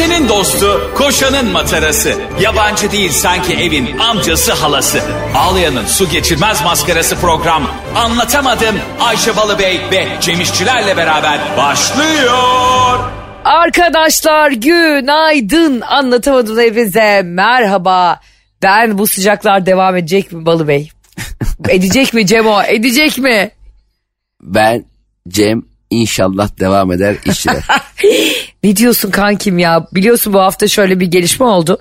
Ayşe'nin dostu, koşanın matarası. Yabancı değil sanki evin amcası halası. Ağlayan'ın su geçirmez maskarası program. Anlatamadım Ayşe Balıbey ve Cemişçilerle beraber başlıyor. Arkadaşlar günaydın anlatamadım hepinize merhaba. Ben bu sıcaklar devam edecek mi Balı Bey? edecek mi Cemo edecek mi? Ben Cem inşallah devam eder işçiler. Ne diyorsun kankim ya biliyorsun bu hafta şöyle bir gelişme oldu.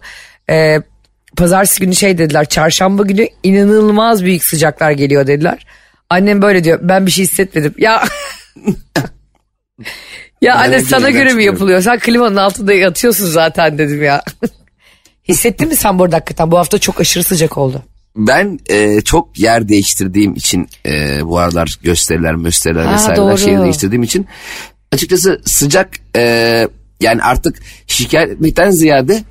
Ee, pazartesi günü şey dediler çarşamba günü inanılmaz büyük sıcaklar geliyor dediler. Annem böyle diyor ben bir şey hissetmedim ya. ya anne sana göre mi yapılıyor sen klimanın altında yatıyorsun zaten dedim ya. Hissettin mi sen bu arada hakikaten bu hafta çok aşırı sıcak oldu. Ben e, çok yer değiştirdiğim için e, bu aralar gösteriler gösteriler Ha, vesaireler doğru. şehir değiştirdiğim için açıkçası sıcak e, yani artık şikayet etmekten ziyade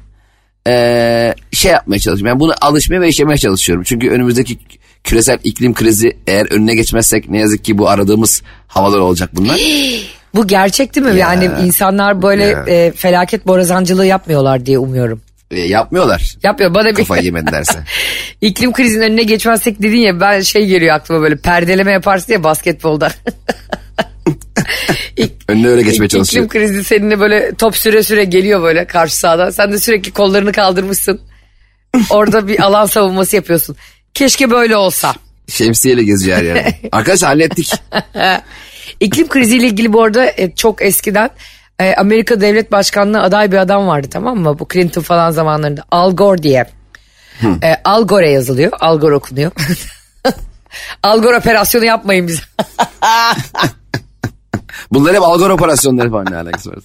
e, şey yapmaya çalışıyorum. Yani bunu alışmaya ve yaşamaya çalışıyorum. Çünkü önümüzdeki küresel iklim krizi eğer önüne geçmezsek ne yazık ki bu aradığımız havalar olacak bunlar. Bu gerçek değil mi? Ya. Yani insanlar böyle Ya. e, felaket borazancılığı yapmıyorlar diye umuyorum. E, yapmıyorlar. Yapıyor bana bir Kafayı yemedilerse. iklim krizinin önüne geçmezsek dedin ya ben şey geliyor aklıma böyle perdeleme yaparsın ya basketbolda. Önüne öyle geçmeye İklim çalışıyor. krizi seninle böyle top süre süre geliyor böyle karşı sahadan. Sen de sürekli kollarını kaldırmışsın. Orada bir alan savunması yapıyorsun. Keşke böyle olsa. Şemsiyeyle her yerde. Arkadaşlar hallettik. İklim kriziyle ilgili bu arada e, çok eskiden e, Amerika Devlet Başkanlığı aday bir adam vardı tamam mı? Bu Clinton falan zamanlarında. Al Gore diye. E, Al Gore yazılıyor. Al Gore okunuyor. Al Gore operasyonu yapmayın bize. Bunlar hep algor operasyonları falan ne alakası var?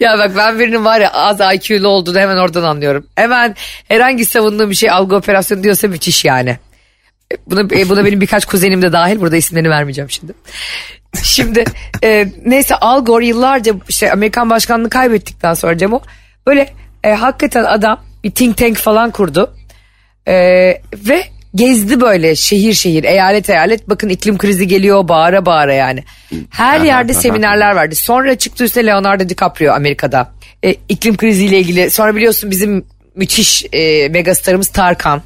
ya bak ben birinin var ya az IQ'lu olduğunu hemen oradan anlıyorum. Hemen herhangi savunduğum bir şey algı operasyonu diyorsa müthiş yani. E, Buna, e, buna benim birkaç kuzenim de dahil. Burada isimlerini vermeyeceğim şimdi. Şimdi e, neyse Al Gore yıllarca işte Amerikan başkanlığı kaybettikten sonra Cemo böyle e, hakikaten adam bir think tank falan kurdu. E, ve gezdi böyle şehir şehir eyalet eyalet bakın iklim krizi geliyor bağıra bağıra yani. Her yerde seminerler verdi. Sonra çıktı üstüne Leonardo DiCaprio Amerika'da. E, iklim kriziyle ilgili sonra biliyorsun bizim müthiş e, megastarımız Tarkan.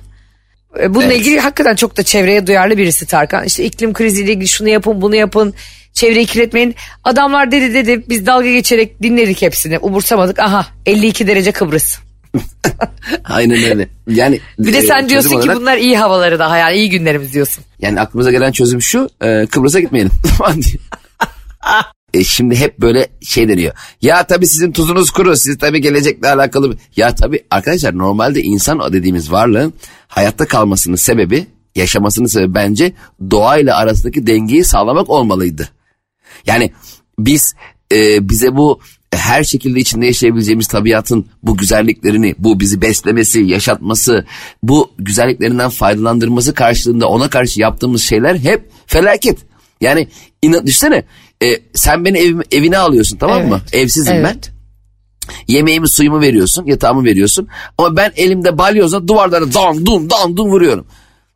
E, Bununla Evet. ilgili hakikaten çok da çevreye duyarlı birisi Tarkan. İşte iklim kriziyle ilgili şunu yapın bunu yapın. Çevreyi kirletmeyin. Adamlar dedi dedi biz dalga geçerek dinledik hepsini. Umursamadık. Aha 52 derece Kıbrıs. Aynen öyle. Yani Bir de e, sen çözüm diyorsun ki olarak- bunlar iyi havaları daha yani iyi günlerimiz diyorsun. Yani aklımıza gelen çözüm şu e, Kıbrıs'a gitmeyelim. e, şimdi hep böyle şey deniyor. Ya tabii sizin tuzunuz kuru. Siz tabii gelecekle alakalı. Ya tabii arkadaşlar normalde insan dediğimiz varlığın hayatta kalmasının sebebi yaşamasının sebebi bence doğayla arasındaki dengeyi sağlamak olmalıydı. Yani biz e, bize bu her şekilde içinde yaşayabileceğimiz tabiatın bu güzelliklerini, bu bizi beslemesi, yaşatması, bu güzelliklerinden faydalandırması karşılığında ona karşı yaptığımız şeyler hep felaket. Yani inan, düşünsene e, sen beni evim- evine alıyorsun tamam mı? Evet. Evsizim Evet. ben. Yemeğimi suyumu veriyorsun, yatağımı veriyorsun. Ama ben elimde balyozla duvarlara dam dum dam dum vuruyorum.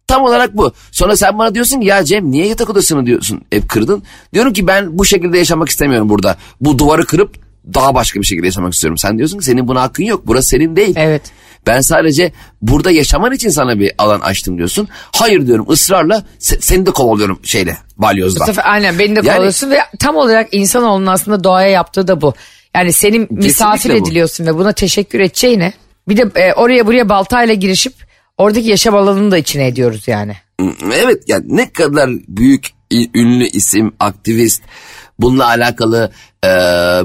Tam olarak bu. Sonra sen bana diyorsun ki ya Cem niye yatak odasını diyorsun hep kırdın. Diyorum ki ben bu şekilde yaşamak istemiyorum burada. Bu duvarı kırıp daha başka bir şekilde yaşamak istiyorum. Sen diyorsun ki senin buna hakkın yok. Burası senin değil. Evet. Ben sadece burada yaşaman için sana bir alan açtım diyorsun. Hayır diyorum ısrarla se- seni de kovalıyorum şeyle balyozla. Sefer aynen beni de Yani- kovalıyorsun ve tam olarak insanoğlunun aslında doğaya yaptığı da bu. Yani senin misafir bu. ediliyorsun ve buna teşekkür edeceğine bir de e, oraya buraya baltayla girişip oradaki yaşam alanını da içine ediyoruz yani. Evet yani ne kadar büyük ünlü isim, aktivist bununla alakalı e,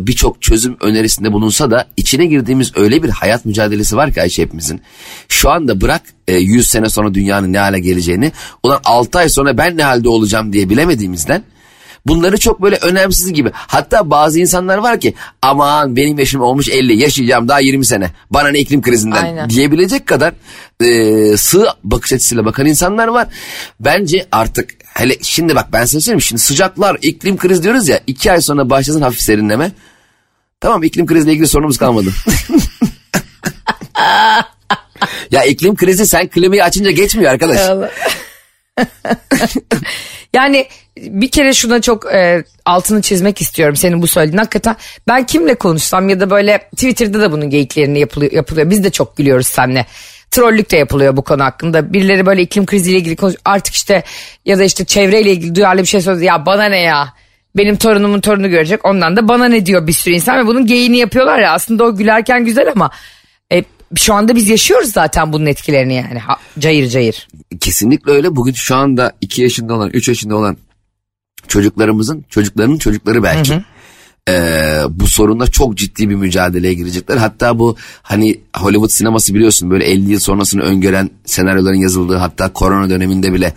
birçok çözüm önerisinde bulunsa da içine girdiğimiz öyle bir hayat mücadelesi var ki Ayşe hepimizin. Şu anda bırak e, 100 sene sonra dünyanın ne hale geleceğini ulan 6 ay sonra ben ne halde olacağım diye bilemediğimizden bunları çok böyle önemsiz gibi. Hatta bazı insanlar var ki aman benim yaşım olmuş 50 yaşayacağım daha 20 sene bana ne iklim krizinden Aynen. diyebilecek kadar e, sığ bakış açısıyla bakan insanlar var. Bence artık hele şimdi bak ben size söyleyeyim şimdi sıcaklar iklim krizi diyoruz ya iki ay sonra başlasın hafif serinleme. Tamam iklim kriziyle ilgili sorunumuz kalmadı. ya iklim krizi sen klimayı açınca geçmiyor arkadaş. Yani bir kere şuna çok e, altını çizmek istiyorum senin bu söylediğin. Hakikaten ben kimle konuşsam ya da böyle Twitter'da da bunun geyiklerini yapılıyor. yapılıyor. Biz de çok gülüyoruz seninle. Trollük de yapılıyor bu konu hakkında. Birileri böyle iklim kriziyle ilgili konuş artık işte ya da işte çevreyle ilgili duyarlı bir şey söylüyor. Ya bana ne ya? Benim torunumun torunu görecek. Ondan da bana ne diyor bir sürü insan ve bunun geyini yapıyorlar ya. Aslında o gülerken güzel ama e, şu anda biz yaşıyoruz zaten bunun etkilerini yani. Ha, cayır cayır. Kesinlikle öyle. Bugün şu anda 2 yaşında olan 3 yaşında olan çocuklarımızın çocuklarının çocukları belki. Ee, bu sorunla çok ciddi bir mücadeleye girecekler. Hatta bu hani Hollywood sineması biliyorsun böyle 50 yıl sonrasını öngören senaryoların yazıldığı hatta korona döneminde bile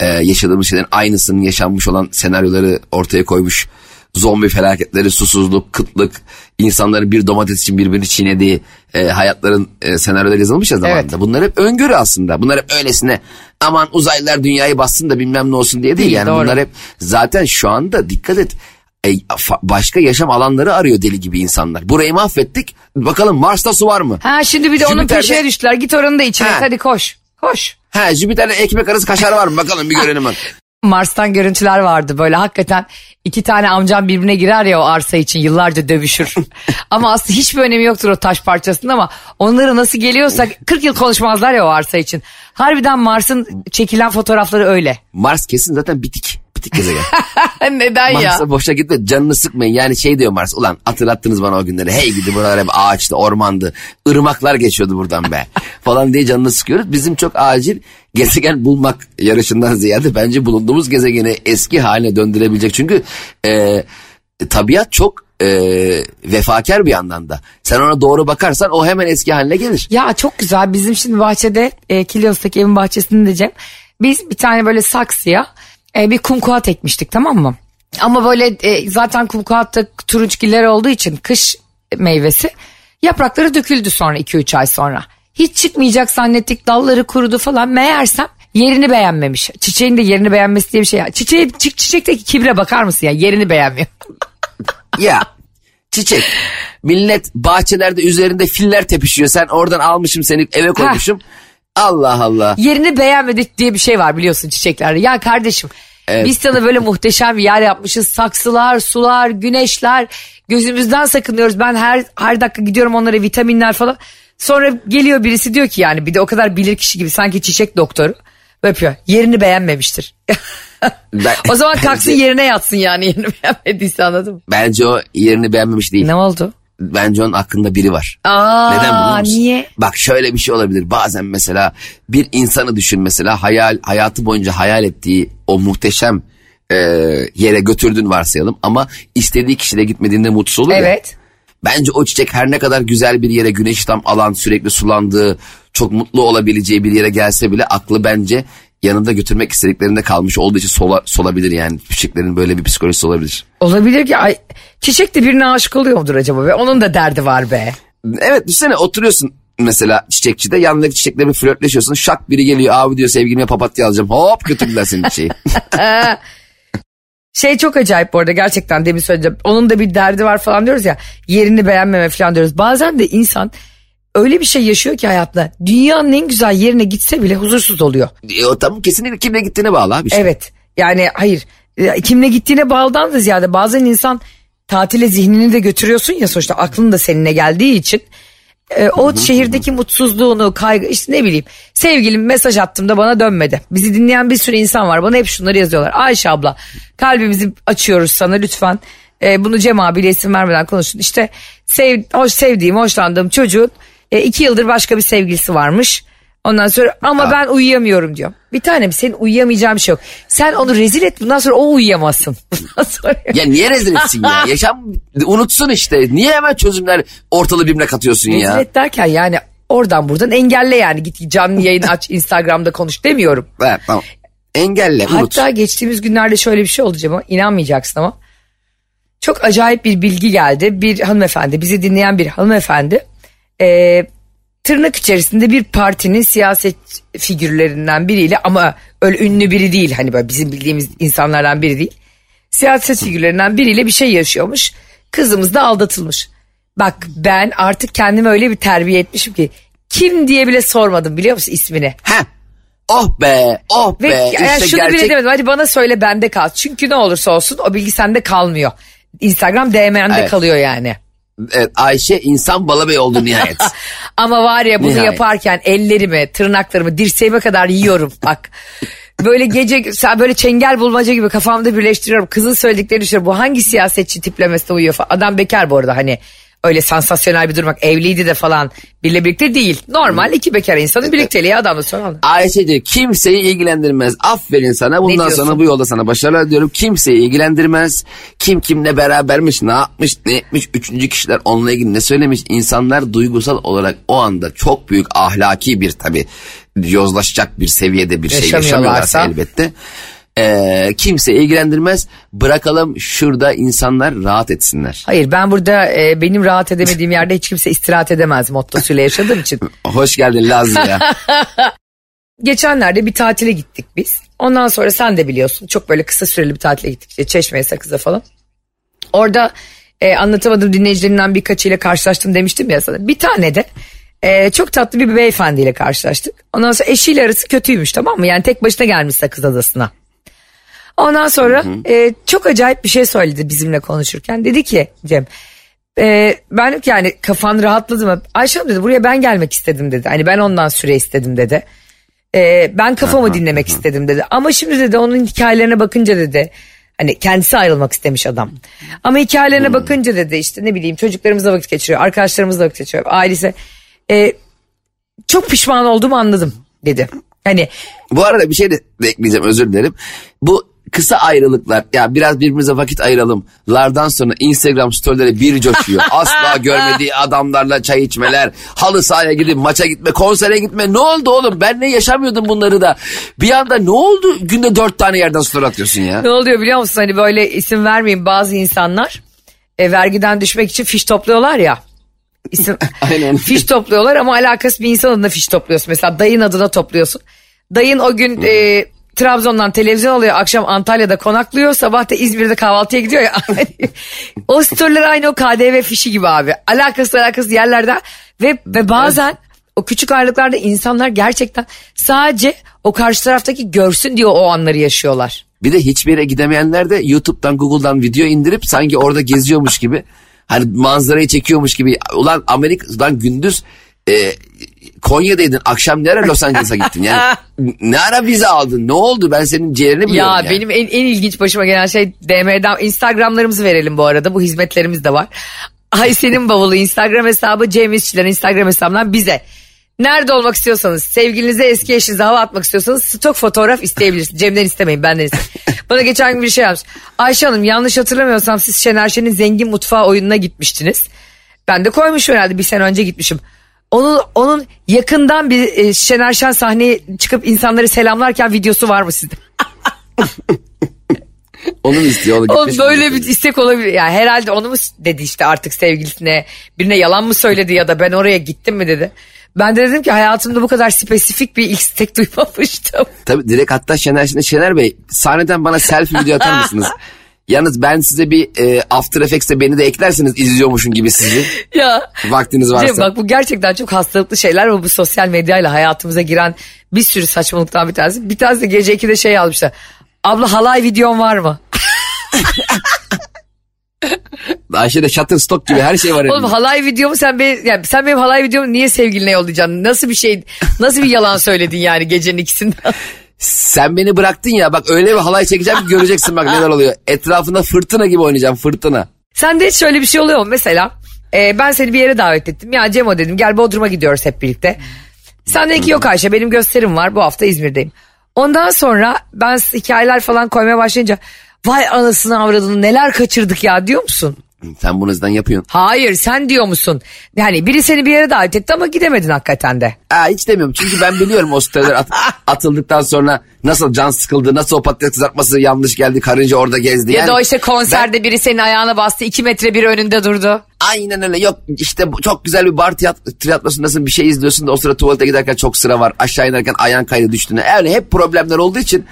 e, yaşadığımız şeylerin aynısının yaşanmış olan senaryoları ortaya koymuş. Zombi felaketleri, susuzluk, kıtlık, insanların bir domates için birbirini çiğnediği e, hayatların e, senaryoları yazılmış ya zamanında. Evet. Bunlar hep öngörü aslında. Bunlar hep öylesine aman uzaylılar dünyayı bassın da bilmem ne olsun diye değil. Değil, yani doğru. bunlar hep zaten şu anda dikkat et e, başka yaşam alanları arıyor deli gibi insanlar. Burayı mahvettik. Bakalım Mars'ta su var mı? Ha şimdi bir de onun Jüpiter'de- peşine düştüler. Git oranın da içine. Ha. Hadi koş. Koş. Ha Jüpiter'de ekmek arası kaşar var mı? Bakalım bir görelim bak. Mars'tan görüntüler vardı böyle hakikaten iki tane amcam birbirine girer ya o arsa için yıllarca dövüşür. ama aslında hiçbir önemi yoktur o taş parçasının ama onları nasıl geliyorsa 40 yıl konuşmazlar ya o arsa için. Harbiden Mars'ın çekilen fotoğrafları öyle. Mars kesin zaten bitik. Bitik gezegen. Neden ya? Mars'a boşa gitme canını sıkmayın. Yani şey diyor Mars ulan hatırlattınız bana o günleri. Hey gidi buralar hep ağaçtı ormandı. ırmaklar geçiyordu buradan be. Falan diye canını sıkıyoruz. Bizim çok acil gezegen bulmak yarışından ziyade bence bulunduğumuz gezegeni eski haline döndürebilecek. Çünkü e, tabiat çok e, vefakar bir yandan da. Sen ona doğru bakarsan o hemen eski haline gelir. Ya çok güzel bizim şimdi bahçede e, Kilyos'taki evin bahçesinde Cem biz bir tane böyle saksıya e, bir kumkuat ekmiştik tamam mı? Ama böyle e, zaten kumkuatta turunçgiller olduğu için kış meyvesi yaprakları döküldü sonra 2-3 ay sonra. Hiç çıkmayacak zannettik dalları kurudu falan meğersem yerini beğenmemiş. Çiçeğin de yerini beğenmesi diye bir şey. Çiçeği, çi- çiçekteki kibre bakar mısın ya yerini beğenmiyor. Ya çiçek. Millet bahçelerde üzerinde filler tepişiyor. Sen oradan almışım seni eve koymuşum. Allah Allah. yerini beğenmedik diye bir şey var biliyorsun çiçeklerde. Ya kardeşim biz sana böyle muhteşem bir yer yapmışız. Saksılar, sular, güneşler. Gözümüzden sakınıyoruz. Ben her her dakika gidiyorum onlara vitaminler falan. Sonra geliyor birisi diyor ki yani bir de o kadar bilir kişi gibi sanki çiçek doktoru. Öpüyor. Yerini beğenmemiştir. Ben- o zaman kalksın yerine yatsın yani yerini beğenmediyse anladın mı? Bence o yerini beğenmemiş değil. Ne oldu? Bence onun aklında biri var. Aa, Neden biliyor musun? niye? Bak şöyle bir şey olabilir. Bazen mesela bir insanı düşün mesela hayal hayatı boyunca hayal ettiği o muhteşem e, yere götürdün varsayalım ama istediği kişiyle gitmediğinde mutsuz olur ya. Evet. Bence o çiçek her ne kadar güzel bir yere güneş tam alan sürekli sulandığı çok mutlu olabileceği bir yere gelse bile aklı bence yanında götürmek istediklerinde kalmış olduğu için sola, solabilir yani. Çiçeklerin böyle bir psikolojisi olabilir. Olabilir ki ay, çiçek de birine aşık oluyor mudur acaba be? Onun da derdi var be. Evet düşünsene oturuyorsun mesela çiçekçide yanındaki çiçekle bir flörtleşiyorsun. Şak biri geliyor abi diyor sevgilime papatya alacağım. Hop götürdüler senin şeyi. Şey çok acayip bu arada gerçekten demin söyleyeceğim. Onun da bir derdi var falan diyoruz ya. Yerini beğenmeme falan diyoruz. Bazen de insan öyle bir şey yaşıyor ki hayatında. Dünyanın en güzel yerine gitse bile huzursuz oluyor. e, o tam kesinlikle kimle gittiğine bağlı abi. işte. Evet yani hayır e, kimle gittiğine bağlıdan da ziyade bazen insan tatile zihnini de götürüyorsun ya sonuçta aklın da seninle geldiği için. e, o şehirdeki mutsuzluğunu, kaygı işte ne bileyim. Sevgilim mesaj attığımda bana dönmedi. Bizi dinleyen bir sürü insan var. Bana hep şunları yazıyorlar. Ayşe abla kalbimizi açıyoruz sana lütfen. E, bunu Cem abiyle isim vermeden konuşun. İşte sev, hoş sevdiğim, hoşlandığım çocuğun e, iki yıldır başka bir sevgilisi varmış. Ondan sonra ama ben uyuyamıyorum diyor. Bir tanem senin uyuyamayacağın bir şey yok. Sen onu rezil et bundan sonra o uyuyamasın. Sonra Ya niye rezil etsin ya? Yaşam unutsun işte. Niye hemen çözümler ortalığı birbirine katıyorsun ya? rezil et derken yani oradan buradan engelle yani. Git canlı yayın aç Instagram'da konuş demiyorum. Evet, tamam. Engelle unut. Hatta geçtiğimiz günlerde şöyle bir şey oldu Cem ama inanmayacaksın ama. Çok acayip bir bilgi geldi. Bir hanımefendi bizi dinleyen bir hanımefendi. Ee, tırnak içerisinde bir partinin siyaset figürlerinden biriyle ama öyle ünlü biri değil. Hani böyle bizim bildiğimiz insanlardan biri değil. Siyaset figürlerinden biriyle bir şey yaşıyormuş. Kızımız da aldatılmış. Bak ben artık kendimi öyle bir terbiye etmişim ki kim diye bile sormadım biliyor musun ismini. Heh. Oh be oh Ve be yani işte şunu bile gerçek demedim hadi bana söyle bende kal. Çünkü ne olursa olsun o bilgi sende kalmıyor. Instagram DM'nde Evet. kalıyor yani. Evet, Ayşe insan balabey oldu nihayet. Ama var ya bunu Nihayet. yaparken ellerimi, tırnaklarımı, dirseğime kadar yiyorum bak. Böyle gece böyle çengel bulmaca gibi kafamda birleştiriyorum. Kızın söylediklerini düşünüyorum. Bu hangi siyasetçi tiplemesine uyuyor falan. Adam bekar bu arada hani öyle sansasyonel bir durum bak evliydi de falan biriyle birlikte değil. Normal iki bekar insanın birlikteliği adamla sonra. Ayşe diyor kimseyi ilgilendirmez. Aferin sana bundan sonra bu yolda sana başarılar diyorum. Kimseyi ilgilendirmez. Kim kimle berabermiş ne yapmış ne etmiş. Üçüncü kişiler onunla ilgili ne söylemiş. İnsanlar duygusal olarak o anda çok büyük ahlaki bir tabi yozlaşacak bir seviyede bir şey yaşamıyorlarsa elbette. Ee, kimse ilgilendirmez. Bırakalım şurada insanlar rahat etsinler. Hayır ben burada e, benim rahat edemediğim yerde hiç kimse istirahat edemez mottosuyla yaşadığım için. Hoş geldin Lazlı'ya. Geçenlerde bir tatile gittik biz. Ondan sonra sen de biliyorsun çok böyle kısa süreli bir tatile gittik. İşte Çeşme'ye Sakız'a falan. Orada e, anlatamadığım dinleyicilerimden birkaçıyla karşılaştım demiştim ya sana. Bir tane de e, çok tatlı bir beyefendiyle karşılaştık. Ondan sonra eşiyle arası kötüymüş tamam mı? Yani tek başına gelmiş Sakız Adası'na. Ondan sonra e, çok acayip bir şey söyledi bizimle konuşurken. Dedi ki Cem e, ben yani kafan rahatladı mı? Ayşe Hanım dedi buraya ben gelmek istedim dedi. Hani ben ondan süre istedim dedi. E, ben kafamı dinlemek istedim dedi. Ama şimdi dedi onun hikayelerine bakınca dedi. Hani kendisi ayrılmak istemiş adam. Ama hikayelerine bakınca dedi işte ne bileyim çocuklarımızla vakit geçiriyor. Arkadaşlarımızla vakit geçiriyor. Ailesi. E, çok pişman olduğumu anladım dedi. Hani Bu arada bir şey de ekleyeceğim özür dilerim. Bu kısa ayrılıklar ya biraz birbirimize vakit ayıralım. Lardan sonra Instagram storyleri bir coşuyor. Asla görmediği adamlarla çay içmeler, halı sahaya gidip maça gitme, konsere gitme. Ne oldu oğlum? Ben ne yaşamıyordum bunları da. Bir anda ne oldu? Günde dört tane yerden story atıyorsun ya. Ne oluyor biliyor musun? Hani böyle isim vermeyeyim bazı insanlar e, vergiden düşmek için fiş topluyorlar ya. İsim, Aynen. fiş topluyorlar ama alakası bir insan adına fiş topluyorsun. Mesela dayın adına topluyorsun. Dayın o gün e, Trabzon'dan televizyon alıyor. Akşam Antalya'da konaklıyor. Sabah da İzmir'de kahvaltıya gidiyor ya. o storyler aynı o KDV fişi gibi abi. Alakası alakası yerlerden ve, ve bazen o küçük aylıklarda insanlar gerçekten sadece o karşı taraftaki görsün diye o anları yaşıyorlar. Bir de hiçbir yere gidemeyenler de YouTube'dan Google'dan video indirip sanki orada geziyormuş gibi. Hani manzarayı çekiyormuş gibi. Ulan Amerika'dan gündüz e, Konya'daydın akşam ne ara Los Angeles'a gittin yani ne ara vize aldın ne oldu ben senin ciğerini biliyorum Ya yani. benim en, en ilginç başıma gelen şey DM'den Instagramlarımızı verelim bu arada bu hizmetlerimiz de var. Ayşe'nin bavulu Instagram hesabı Cem İşçilerin Instagram hesabından bize. Nerede olmak istiyorsanız sevgilinize eski eşinize hava atmak istiyorsanız stok fotoğraf isteyebilirsiniz. Cem'den istemeyin benden isteyin. Bana geçen gün bir şey yapmış. Ayşe Hanım yanlış hatırlamıyorsam siz Şener Şen'in zengin mutfağı oyununa gitmiştiniz. Ben de koymuşum herhalde bir sene önce gitmişim. Onun, onun yakından bir e, Şener Şen sahneye çıkıp insanları selamlarken videosu var mı sizde? Onu mu istiyor? O da Oğlum böyle bir istek olabilir. Yani herhalde onu mu dedi işte artık sevgilisine birine yalan mı söyledi ya da ben oraya gittim mi dedi. Ben de dedim ki hayatımda bu kadar spesifik bir istek duymamıştım. Tabii direkt hatta Şener, Şener Bey sahneden bana selfie video atar mısınız? Yalnız ben size bir e, After Effects'te beni de eklerseniz izliyormuşum gibi sizi. ya Vaktiniz varsa. Cem, bak bu gerçekten çok hastalıklı şeyler ve bu sosyal medyayla hayatımıza giren bir sürü saçmalıktan bir tanesi. Bir tanesi de gece 2'de şey yazmışlar. Abla halay videon var mı? Ayşe'de Shutterstock gibi her şey var Oğlum elimde. halay videomu sen be, yani sen benim halay videomu niye sevgiline yollayacaksın? Nasıl bir şey nasıl bir yalan söyledin yani gecenin ikisinden? Sen beni bıraktın ya bak öyle bir halay çekeceğim ki göreceksin bak neler oluyor. Etrafında fırtına gibi oynayacağım fırtına. Sende hiç şöyle bir şey oluyor mu? Mesela e, ben seni bir yere davet ettim. Ya Cemo dedim gel Bodrum'a gidiyoruz hep birlikte. Sen dedin ki yok Ayşe benim gösterim var bu hafta İzmir'deyim. Ondan sonra ben hikayeler falan koymaya başlayınca vay anasını avradını neler kaçırdık ya diyor musun? Sen bunu yüzden yapıyorsun. Hayır sen diyor musun? Yani biri seni bir yere davet etti ama gidemedin hakikaten de. Aa, hiç demiyorum çünkü ben biliyorum o storyler at- atıldıktan sonra nasıl can sıkıldı, nasıl o patates kızartması yanlış geldi, karınca orada gezdi. Ya Yani da o işte konserde biri senin ayağına bastı iki metre biri önünde durdu. Aynen öyle yok işte çok güzel bir bar tiyat- tiyatrosundasın bir şey izliyorsun da o sıra tuvalete giderken çok sıra var. Aşağı inerken ayağın kaydı düştüğüne. Yani hep problemler olduğu için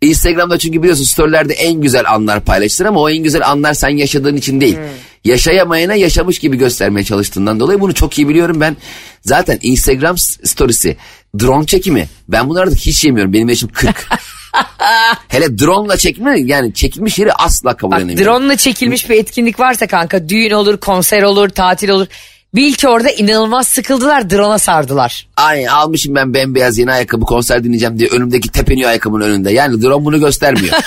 Instagram'da çünkü biliyorsun storylerde en güzel anlar paylaştın ama o en güzel anlar sen yaşadığın için değil. Yaşayamayana yaşamış gibi göstermeye çalıştığından dolayı bunu çok iyi biliyorum ben. Zaten Instagram storiesi drone çekimi. Ben bunları da hiç yemiyorum. Benim yaşım 40. Hele drone'la çekme yani çekilmiş yeri asla kabul edemiyorum. drone'la çekilmiş bir etkinlik varsa kanka düğün olur, konser olur, tatil olur. Bil ki orada inanılmaz sıkıldılar drone'a sardılar. Ay almışım ben bembeyaz yeni ayakkabı konser dinleyeceğim diye önümdeki tepeniyor ayakkabının önünde. Yani drone bunu göstermiyor.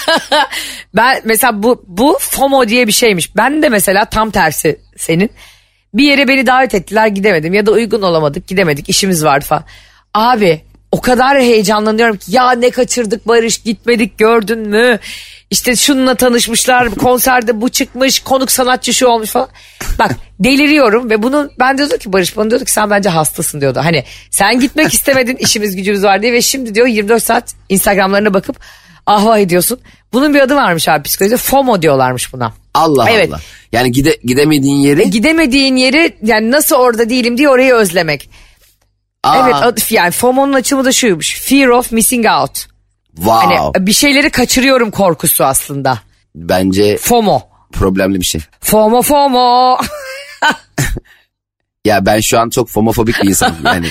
Ben mesela bu bu FOMO diye bir şeymiş. Ben de mesela tam tersi senin. Bir yere beni davet ettiler gidemedim ya da uygun olamadık gidemedik işimiz vardı falan. Abi o kadar heyecanlanıyorum ki ya ne kaçırdık Barış gitmedik gördün mü? İşte şununla tanışmışlar konserde bu çıkmış konuk sanatçı şu olmuş falan. Bak deliriyorum ve bunu ben diyordum ki Barış bana diyordu ki sen bence hastasın diyordu. Hani sen gitmek istemedin işimiz gücümüz var diye ve şimdi diyor 24 saat Instagramlarına bakıp ahva ediyorsun. Bunun bir adı varmış abi psikolojide FOMO diyorlarmış buna. Allah Evet. Allah. Yani gide, gidemediğin yeri Gidemediğin yeri yani nasıl orada değilim diye orayı özlemek. Aa, Evet yani FOMO'nun açımı da şuymuş. Fear of missing out. wow. Hani bir şeyleri kaçırıyorum korkusu aslında. Bence FOMO. problemli bir şey. FOMO FOMO. Ya ben şu an çok fomofobik bir insanım. Yani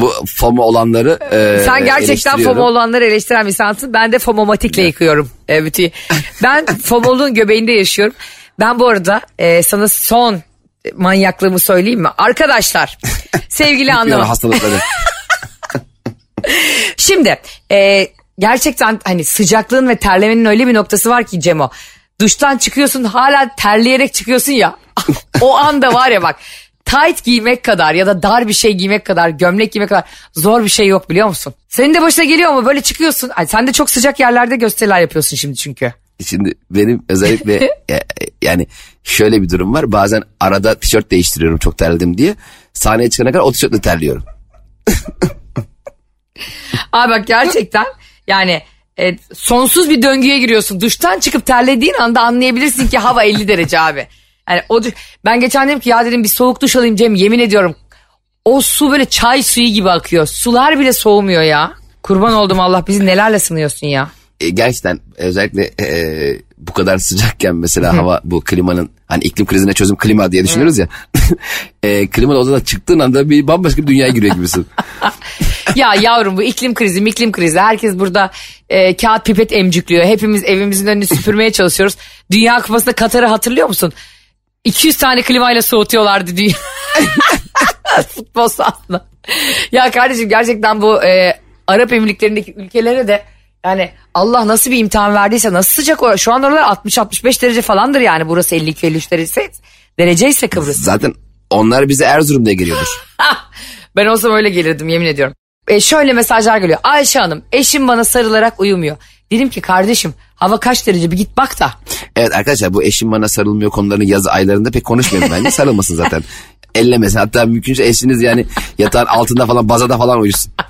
bu fomo olanları e, Sen gerçekten. FOMO olanları eleştiren bir insansın. Ben de FOMOmatikle yıkıyorum. Evet. Ben FOMO'luğun göbeğinde yaşıyorum. Ben bu arada e, sana son manyaklığımı söyleyeyim mi? Arkadaşlar sevgili anlamı. hastalıkları. Şimdi e, gerçekten hani sıcaklığın ve terlemenin öyle bir noktası var ki Cemo. Duştan çıkıyorsun hala terleyerek çıkıyorsun ya. o anda var ya bak tight giymek kadar ya da dar bir şey giymek kadar gömlek giymek kadar zor bir şey yok biliyor musun? Senin de başına geliyor mu böyle çıkıyorsun. Ay, sen de çok sıcak yerlerde gösteriler yapıyorsun şimdi çünkü. Şimdi benim özellikle e, yani şöyle bir durum var. Bazen arada tişört değiştiriyorum çok terledim diye. Sahneye çıkana kadar o tişörtle terliyorum. Abi bak gerçekten yani e, sonsuz bir döngüye giriyorsun. Duştan çıkıp terlediğin anda anlayabilirsin ki hava 50 derece abi. Yani o ben geçen dedim ki ya dedim bir soğuk duş alayım Cem yemin ediyorum. O su böyle çay suyu gibi akıyor. Sular bile soğumuyor ya. Kurban oldum Allah bizi nelerle sınıyorsun ya. E, gerçekten özellikle e, bu kadar sıcakken mesela hava bu klimanın hani iklim krizine çözüm klima diye düşünüyoruz ya. e, klimalı odadan çıktığın anda bir bambaşka bir dünyaya giriyor gibisin. Ya yavrum bu iklim krizi iklim krizi. Herkes burada e, kağıt pipet emcikliyor. Hepimiz evimizin önünü süpürmeye çalışıyoruz. Dünya kupasında Katar'ı hatırlıyor musun? 200 tane klimayla soğutuyorlardı dünya. Futbol sahasında. Ya kardeşim gerçekten bu e, Arap Emirlikleri'ndeki ülkelere de yani Allah nasıl bir imtihan verdiyse nasıl sıcak o. Şu an oralar 60-65 derece falandır yani. Burası 52-53 derece derece ise Kıbrıs. Zaten onlar bize Erzurum'da geliyordur. Ben olsam öyle gelirdim yemin ediyorum. E şöyle mesajlar geliyor. Ayşe Hanım eşim bana sarılarak uyumuyor. Dedim ki kardeşim hava kaç derece bir git bak da. Evet arkadaşlar bu eşim bana sarılmıyor konularını yaz aylarında pek konuşmuyorum bence. Sarılmasın zaten. Ellemesin hatta mümkünse eşiniz yani yatağın altında falan bazada falan uyusun.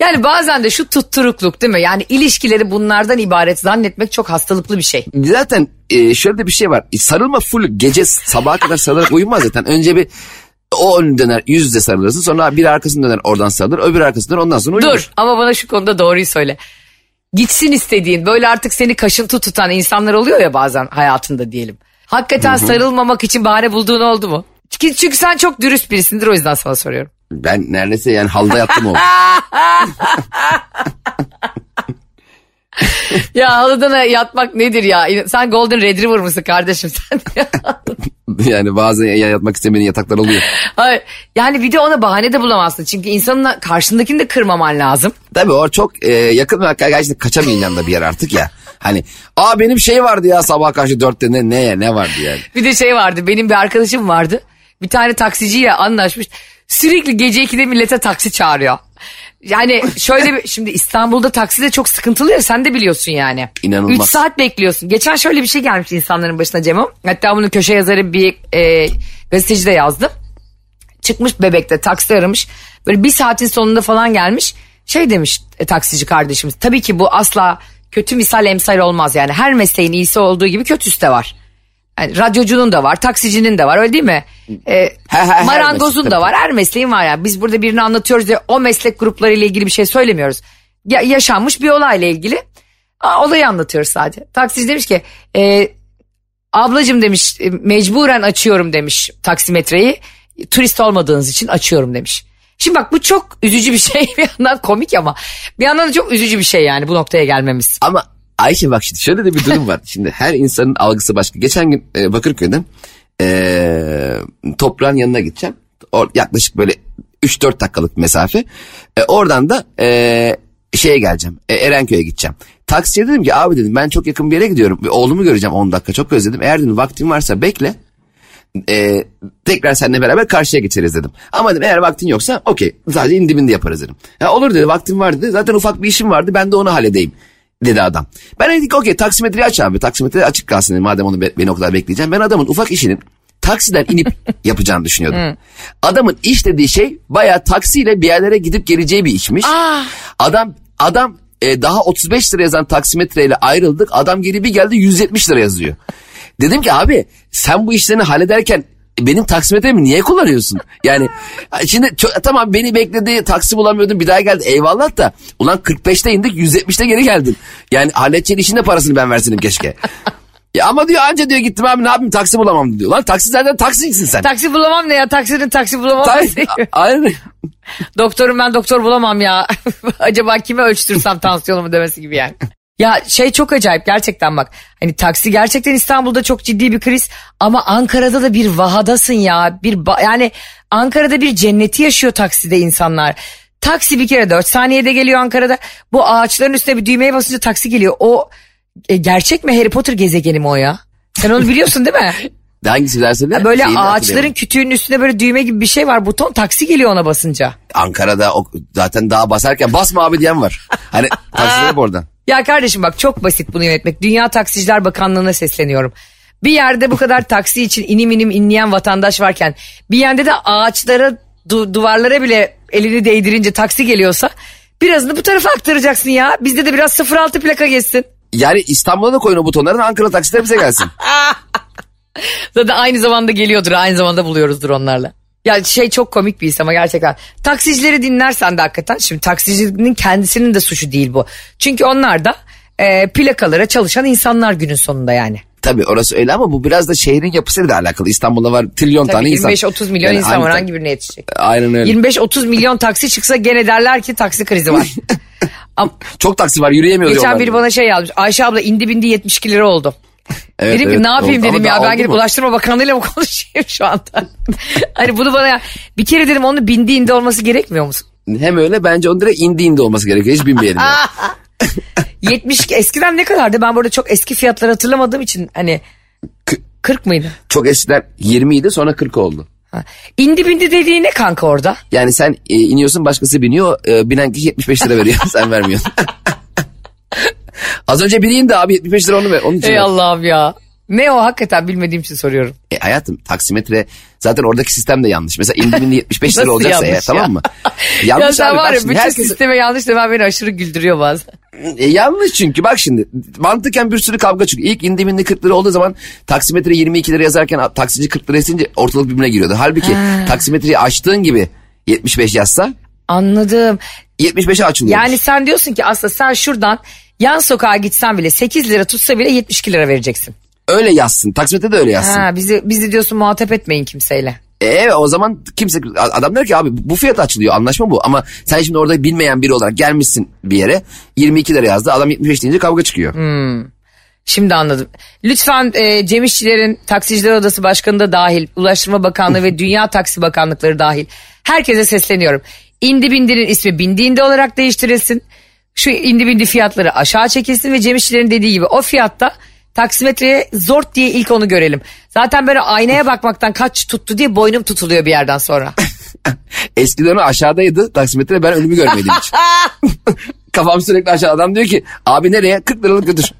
Yani bazen de şu tutturukluk değil mi? Yani ilişkileri bunlardan ibaret zannetmek çok hastalıklı bir şey. Zaten e, şöyle de bir şey var. Sarılma full gece sabaha kadar sarılarak uyumaz zaten. Önce bir o ön döner yüz yüze sarılırsın sonra bir arkasını döner oradan sarılır öbür arkasını döner ondan sonra uyur. Dur ama bana şu konuda doğruyu söyle. Gitsin istediğin böyle artık seni kaşıntı tutan insanlar oluyor ya bazen hayatında diyelim. Hakikaten sarılmamak için bahane bulduğun oldu mu? Çünkü, çünkü sen çok dürüst birisindir o yüzden sana soruyorum. Ben neredeyse yani halda yattım o. Ya halıdan yatmak nedir ya? Sen Golden Retriever mısın kardeşim sen? yani bazen ya- yatmak istemediğin yataklar oluyor. Hayır. Yani bir de ona bahane de bulamazsın. Çünkü insanın karşındakini de kırmaman lazım. Tabii o çok e, yakın ve gerçekten kaçamayacağım da bir yer artık ya. Hani aa benim şey vardı ya sabah karşı dörtte ne, ne, ne vardı yani. Bir de şey vardı benim bir arkadaşım vardı. Bir tane taksiciyle anlaşmış. Sürekli gece 2'de millete taksi çağırıyor. Yani şöyle bir şimdi İstanbul'da taksi de çok sıkıntılı ya sen de biliyorsun yani. İnanılmaz. 3 saat bekliyorsun. Geçen şöyle bir şey gelmiş insanların başına Cemo. Hatta bunu köşe yazarı bir e, gazeteci de yazdı. Çıkmış bebekte taksi aramış. Böyle bir saatin sonunda falan gelmiş. Şey demiş e, taksici kardeşimiz. Tabii ki bu asla kötü misal emsal olmaz yani. Her mesleğin iyisi olduğu gibi kötüsü de var. Yani radyocunun da var, taksicinin de var öyle değil mi? Ee, her meslek, marangozun tabii, da var, her mesleğin var yani. Biz burada birini anlatıyoruz diye o meslek gruplarıyla ilgili bir şey söylemiyoruz. Ya, yaşanmış bir olayla ilgili Aa, olayı anlatıyoruz sadece. Taksici demiş ki e, ablacım demiş mecburen açıyorum demiş taksimetreyi. Turist olmadığınız için açıyorum demiş. Şimdi bak bu çok üzücü bir şey bir yandan komik ama bir yandan da çok üzücü bir şey yani bu noktaya gelmemiz. Ama Ayşe bak şimdi şöyle de bir durum var. Şimdi her insanın algısı başka. Geçen gün e, Bakırköy'den e, toprağın yanına gideceğim. O, yaklaşık böyle 3-4 dakikalık mesafe. E, oradan da e, şeye geleceğim. E, Erenköy'e gideceğim. Taksiye dedim ki abi dedim ben çok yakın bir yere gidiyorum. Ve oğlumu göreceğim 10 dakika çok özledim. Eğer dedim vaktin varsa bekle. E, tekrar seninle beraber karşıya geçeriz dedim. Ama dedim eğer vaktin yoksa okey sadece indibinde yaparız dedim. Ya olur dedi vaktim var dedi. Zaten ufak bir işim vardı ben de onu halledeyim dedi adam. Ben dedim ki okey taksimetreyi aç abi. Taksimetre açık kalsın dedim, madem onu be- beni o kadar bekleyeceğim. Ben adamın ufak işinin taksiden inip yapacağını düşünüyordum. Adamın iş dediği şey bayağı taksiyle bir yerlere gidip geleceği bir işmiş. Adam adam e, daha 35 lira yazan taksimetreyle ayrıldık. Adam geri bir geldi 170 lira yazıyor. Dedim ki abi sen bu işlerini hallederken benim taksimetremi niye kullanıyorsun? Yani şimdi tamam beni bekledi taksi bulamıyordum bir daha geldi eyvallah da ulan 45'te indik 170'te geri geldin. Yani halledeceğin işin de parasını ben verseydim keşke. ya ama diyor anca diyor gittim abi ne yapayım taksi bulamam diyor. Lan taksi zaten taksicisin sen. Taksi bulamam ne ya taksinin taksi bulamam. Ta- ne? Aynen. Doktorum ben doktor bulamam ya. Acaba kime ölçtürsem tansiyonumu demesi gibi yani. Ya şey çok acayip gerçekten bak. Hani taksi gerçekten İstanbul'da çok ciddi bir kriz ama Ankara'da da bir vahadasın ya. Bir yani Ankara'da bir cenneti yaşıyor takside insanlar. Taksi bir kere 4 saniyede geliyor Ankara'da. Bu ağaçların üstüne bir düğmeye basınca taksi geliyor. O e, gerçek mi Harry Potter gezegeni mi o ya? Sen onu biliyorsun değil mi? Hangisi dersin? Ya böyle ağaçların kütüğünün üstünde böyle düğme gibi bir şey var. Buton taksi geliyor ona basınca. Ankara'da o, zaten daha basarken basma abi diyen var. Hani taksiler hep oradan. Ya kardeşim bak çok basit bunu yönetmek. Dünya Taksiciler Bakanlığı'na sesleniyorum. Bir yerde bu kadar taksi için inim inim inleyen vatandaş varken bir yerde de ağaçlara du- duvarlara bile elini değdirince taksi geliyorsa birazını bu tarafa aktaracaksın ya. Bizde de biraz 06 plaka geçsin. Yani İstanbul'a da koyun o butonların Ankara taksiler bize gelsin. Zaten aynı zamanda geliyordur aynı zamanda buluyoruzdur onlarla. Ya şey çok komik bir his ama gerçekten. Taksicileri dinlersen de hakikaten şimdi taksicinin kendisinin de suçu değil bu. Çünkü onlar da e, plakalara çalışan insanlar günün sonunda yani. Tabii orası öyle ama bu biraz da şehrin yapısıyla da alakalı. İstanbul'da var trilyon tane Tabii insan. 25-30 milyon Yani insan var hangi- birine yetişecek? Aynen öyle. 25-30 milyon taksi çıksa gene derler ki taksi krizi var. Çok taksi var yürüyemiyoruz geçen biri bana şey yazmış. Ayşe abla indi bindi 72 lira oldu. Evet, dedim evet, ki ne yapayım oldu. Ama dedim ya daha ben gidip mu? Ulaştırma Bakanlığı'yla mı konuşayım şu anda? hani bunu bana bir kere dedim onu bindi indi olması gerekmiyor musun? Hem öyle bence onun direkt indi indi olması gerekiyor. Hiç binmeyelim. yani. 70 eskiden ne kadardı? Ben burada çok eski fiyatları hatırlamadığım için hani K- 40 mıydı? Çok eskiden 20 idi sonra 40 oldu. Ha. İndi bindi dediği ne kanka orada? Yani sen e, iniyorsun başkası biniyor. E, binen kişi 75 lira veriyor. sen vermiyorsun. Az önce biri indi abi 75 lira onu ver. Onun için Ey ver. Allah'ım ya. Ne o hakikaten bilmediğim için soruyorum. E, hayatım taksimetre zaten oradaki sistem de yanlış. Mesela indi bindi 75 lira olacaksa ya? tamam mı? ya Yanlış sen abi. var ya bütün herkes- sisteme yanlış demen beni aşırı güldürüyor bazen. E, yanlış çünkü bak şimdi mantıken bir sürü kavga çıkıyor. İlk indi bindi 40 lira olduğu zaman taksimetre 22 lira yazarken taksici 40 lira isince ortalık birbirine giriyordu. Halbuki taksimetreyi açtığın gibi 75 yazsa Anladım. 75'e açılıyor. Yani sen diyorsun ki aslında sen şuradan yan sokağa gitsen bile 8 lira tutsa bile 72 lira vereceksin. öyle yazsın. Taksimetre de öyle yazsın. Ha, bizi, bizi diyorsun muhatap etmeyin kimseyle. E, o zaman kimse adam der ki abi bu fiyat açılıyor anlaşma bu ama sen şimdi orada bilmeyen biri olarak gelmişsin bir yere 22 lira yazdı adam 75 deyince kavga çıkıyor. Şimdi anladım. Lütfen e, Cem İşçilerin Taksiciler Odası Başkanı da dahil, Ulaştırma Bakanlığı ve Dünya Taksi Bakanlıkları dahil. Herkese sesleniyorum. İndi bindinin ismi bindi olarak değiştirilsin. Şu indi bindi fiyatları aşağı çekilsin ve Cem İşçilerin dediği gibi o fiyatta taksimetreye zort diye ilk onu görelim. Zaten böyle aynaya bakmaktan kaç tuttu diye boynum tutuluyor bir yerden sonra. Eskiden o aşağıdaydı taksimetre ben önümü görmedim hiç. Kafam sürekli aşağı adam diyor ki abi nereye 40 liralık götür.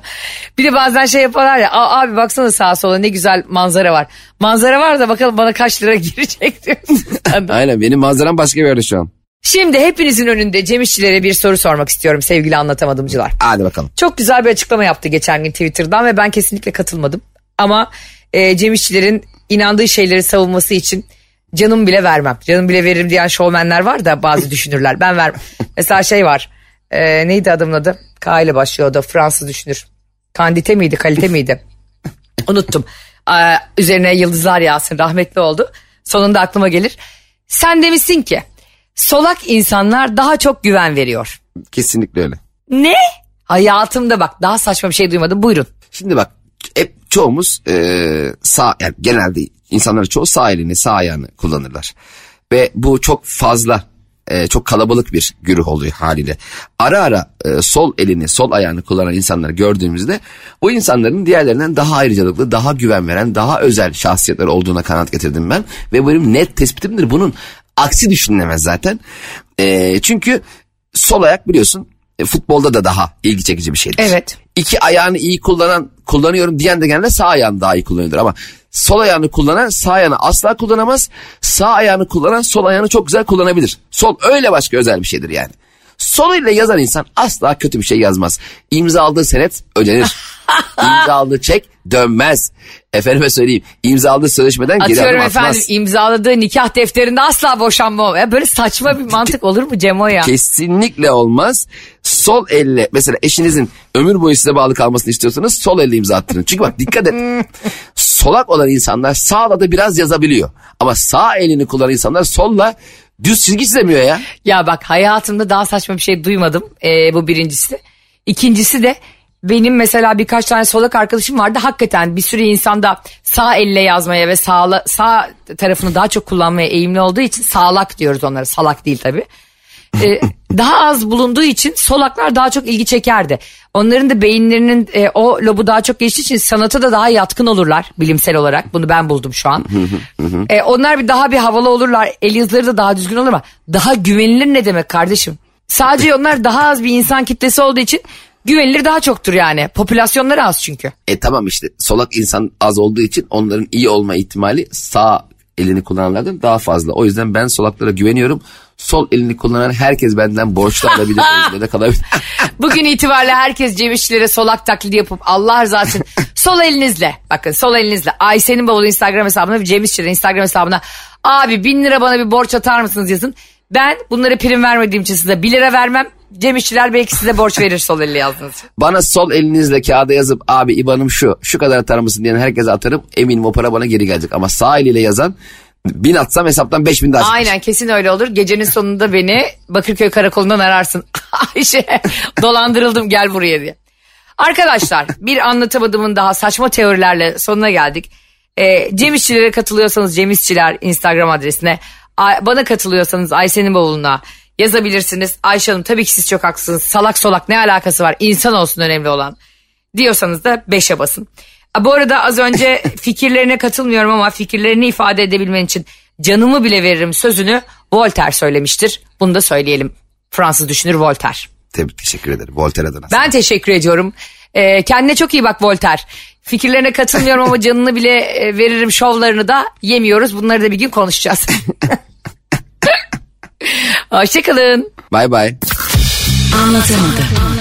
Bir de bazen şey yaparlar ya "Aa, abi baksana sağa sola ne güzel manzara var. Manzara var da bakalım bana kaç lira girecek diyorsun. Aynen benim manzaram başka bir yerde şu an. Şimdi hepinizin önünde Cem İşçilere bir soru sormak istiyorum sevgili anlatamadımcılar. Hadi bakalım. Çok güzel bir açıklama yaptı geçen gün Twitter'dan ve ben kesinlikle katılmadım. Ama e, Cem İşçilerin inandığı şeyleri savunması için canım bile vermem. Canım bile veririm diyen şovmenler var da bazı düşünürler. Ben vermem. Mesela şey var. E, neydi adamın adı? K ile başlıyordu. Fransız düşünür. Kandite miydi, kalite miydi? Unuttum. Ee, üzerine yıldızlar yağsın rahmetli oldu. Sonunda aklıma gelir. Sen demişsin ki Solak insanlar daha çok güven veriyor. Kesinlikle öyle. Ne? Hayatımda bak daha saçma bir şey duymadım. Buyurun. Şimdi bak hep çoğumuz e, sağ yani genelde insanların çoğu sağ elini sağ ayağını kullanırlar. Ve bu çok fazla e, çok kalabalık bir güruh oluyor haliyle. Ara ara e, sol elini sol ayağını kullanan insanları gördüğümüzde o insanların diğerlerinden daha ayrıcalıklı daha güven veren daha özel şahsiyetler olduğuna kanaat getirdim ben. Ve benim net tespitimdir bunun aksi düşünülemez zaten. E, çünkü sol ayak biliyorsun e, futbolda da daha ilgi çekici bir şeydir. Evet. İki ayağını iyi kullanan kullanıyorum diyen de genelde sağ ayağını daha iyi kullanıyordur ama sol ayağını kullanan sağ ayağını asla kullanamaz. Sağ ayağını kullanan sol ayağını çok güzel kullanabilir. Sol öyle başka özel bir şeydir yani. Sol ile yazan insan asla kötü bir şey yazmaz. İmza aldığı senet ödenir. İmza aldığı çek dönmez. Efendime söyleyeyim imza aldığı sözleşmeden geri Atıyorum adım atmaz. efendim imzaladığı nikah defterinde asla boşanma. Ya böyle saçma bir mantık olur mu Cemo ya? Kesinlikle olmaz. Sol elle mesela eşinizin ömür boyu size bağlı kalmasını istiyorsanız sol elle imza attırın. Çünkü bak dikkat et. Solak olan insanlar sağla da biraz yazabiliyor. Ama sağ elini kullanan insanlar solla düz çizgi çizemiyor ya. Ya bak hayatımda daha saçma bir şey duymadım. Ee, bu birincisi. İkincisi de benim mesela birkaç tane solak arkadaşım vardı. Hakikaten bir sürü insanda sağ elle yazmaya ve sağla, sağ tarafını daha çok kullanmaya eğimli olduğu için sağlak diyoruz onlara. Salak değil tabii. Ee, daha az bulunduğu için solaklar daha çok ilgi çekerdi. Onların da beyinlerinin e, o lobu daha çok geçtiği için sanata da daha yatkın olurlar bilimsel olarak. Bunu ben buldum şu an. E, onlar bir daha bir havalı olurlar. El yazıları da daha düzgün olur ama daha güvenilir ne demek kardeşim? Sadece onlar daha az bir insan kitlesi olduğu için güvenilir daha çoktur yani. Popülasyonları az çünkü. E tamam işte solak insan az olduğu için onların iyi olma ihtimali sağ elini kullananlardan daha fazla. O yüzden ben solaklara güveniyorum. Sol elini kullanan herkes benden borçlu alabilir. de kalabilir. Bugün itibariyle herkes Cem İşçilere solak taklidi yapıp Allah rızası için sol elinizle bakın sol elinizle Ayşe'nin bavulu Instagram hesabına ve Cem İşçilerin Instagram hesabına abi bin lira bana bir borç atar mısınız yazın. Ben bunları prim vermediğim için size 1 lira vermem. Cem İşçiler belki size borç verir sol elle yazdığınız için. Bana sol elinizle kağıda yazıp abi IBAN'ım şu şu kadar atar mısın diyen herkese atarım. Eminim o para bana geri gelecek. Ama sağ eliyle yazan bin atsam hesaptan beş bin daha çıkar. Aynen kesin öyle olur. Gecenin sonunda beni Bakırköy karakolundan ararsın. Ayşe dolandırıldım gel buraya diye. Arkadaşlar bir anlatamadığımın daha saçma teorilerle sonuna geldik. Ee, Cem İşçilere katılıyorsanız Cem İşçiler Instagram adresine. Bana katılıyorsanız Ayşe'nin bavuluna yazabilirsiniz. Ayşe Hanım tabii ki siz çok haklısınız. Salak solak ne alakası var? İnsan olsun önemli olan. Diyorsanız da 5'e basın. Bu arada az önce fikirlerine katılmıyorum ama fikirlerini ifade edebilmen için canımı bile veririm sözünü Voltaire söylemiştir. Bunu da söyleyelim. Fransız düşünür Voltaire. Tebrik teşekkür ederim. Voltaire adına. Ben teşekkür ediyorum. Ee, kendine çok iyi bak Voltaire. Fikirlerine katılmıyorum ama canını bile e, veririm şovlarını da yemiyoruz. Bunları da bir gün konuşacağız. Hoşçakalın. Bay bay. Anlatamadım.